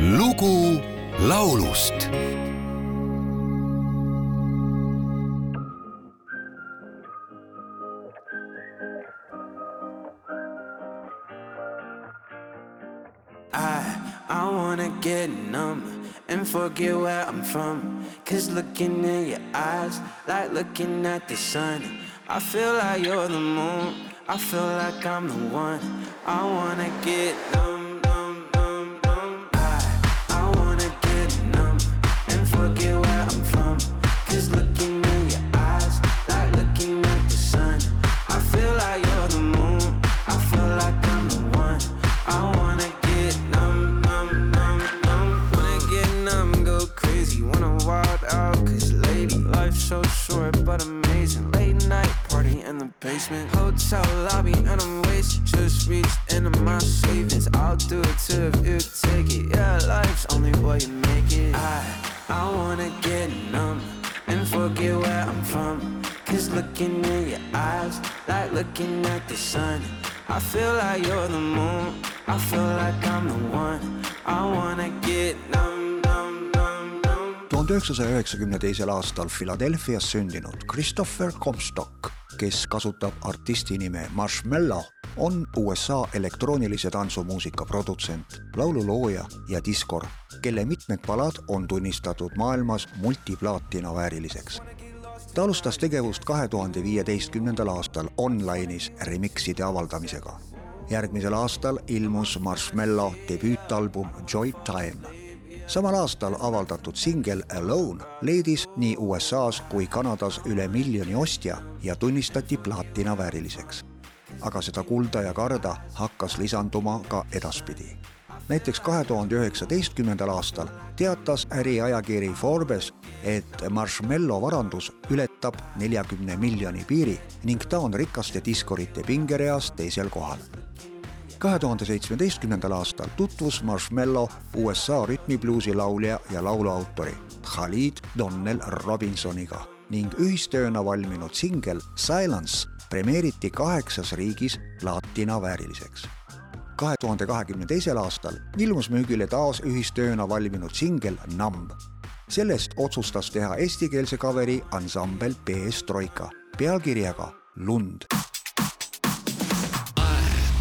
lugu laulust I, I wanna get numb and forget where I'm from. Cause looking in your eyes, like looking at the sun. I feel like you're the moon, I feel like I'm the one. I wanna get numb, hotel lobby, and I'm wasted. Just reached into my savings. I'll do it too if you take it. Yeah, life's only what you make it. I, I wanna get numb and forget where I'm from. Cause looking in your eyes, like looking at the sun. I feel like you're the moon, I feel like I'm the one. I wanna get numb. tuhande üheksasaja üheksakümne teisel aastal Philadelphias sündinud Christopher Comstock, kes kasutab artisti nime Marshmello, on USA elektroonilise tantsumuusika produtsent, laululooja ja diskor, kelle mitmed palad on tunnistatud maailmas multiplaatina vääriliseks. ta alustas tegevust kahe tuhande viieteistkümnendal aastal online'is remixide avaldamisega. järgmisel aastal ilmus Marshmello debüütalbum Joy Time samal aastal avaldatud singel Alone leidis nii USA-s kui Kanadas üle miljoni ostja ja tunnistati plaatina vääriliseks. aga seda kulda ja karda hakkas lisanduma ka edaspidi. näiteks kahe tuhande üheksateistkümnendal aastal teatas äriajakiri Forbes, et Marshmello varandus ületab neljakümne miljoni piiri ning ta on rikaste diskorite pingereas teisel kohal kahe tuhande seitsmeteistkümnendal aastal tutvus Marshmello USA rütmibluusi laulja ja lauluautori Khalid Donnell Robinsoniga ning ühistööna valminud singel Silence premeeriti kaheksas riigis plaatina vääriliseks. kahe tuhande kahekümne teisel aastal ilmus müügile taas ühistööna valminud singel Numb. sellest otsustas teha eestikeelse kaveri ansambel PS Troika pealkirjaga Lund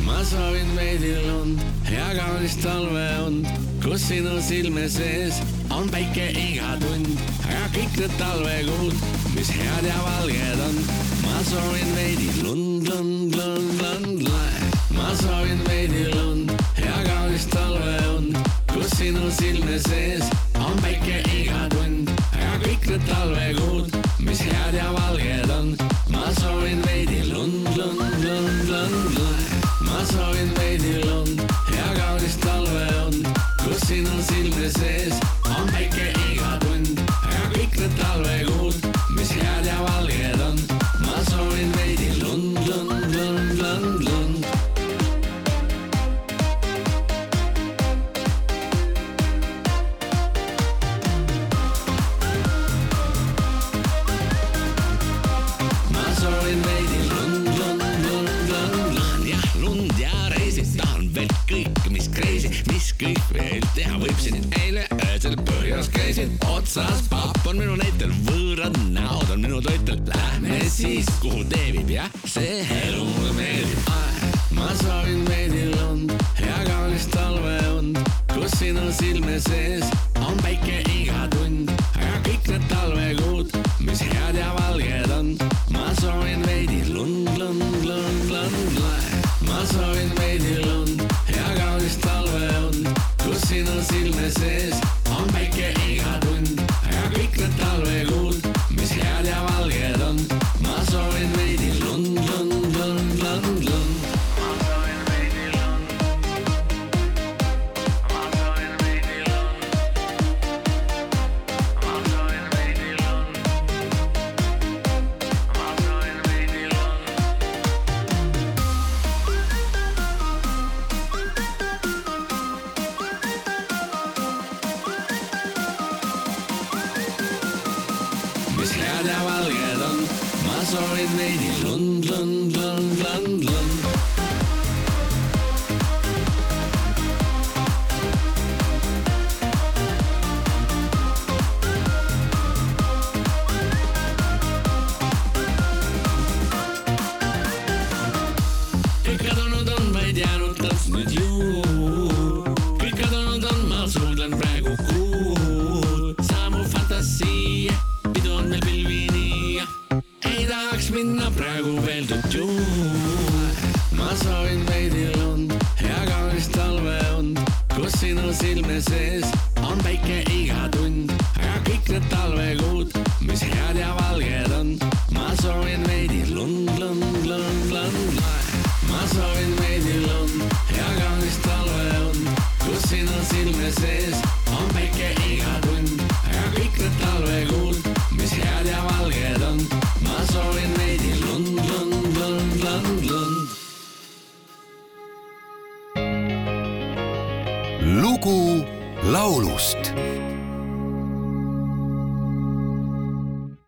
ma soovin veidi lund ja kaunist talveund, kus sinu silme sees on päike iga tund, aga kõik need talvekuud, mis head ja valged on. ma soovin veidi lund, lund, lund, lund, lund. ma soovin veidi lund ja kaunist talveund, kus sinu silme sees on päike iga tund, aga kõik need talvekuud, mis head ja valged on. ma soovin veidi lund, lund, lund, lund, lund ma soovin veidi lund ja kaunist käisin otsas, papp on minu näitel, võõrad näod on minu toitel. Lähme siis, kuhu tee viib, jah, see elu mulle meeldib. ma soovin veidi lund ja kaunist talveund, kus sinu silme sees on päike iga tund, aga kõik need talvekuud, mis head ja valged on. ma soovin veidi lund, lund, lund, lund, lund. ma soovin veidi lund ja kaunist talveund, kus sinu silme sees on päike iga mis head ja valged on, ma soovin veidi lund, lund, lund, lund, lund. Sinu silme sees on päike iga lugu laulust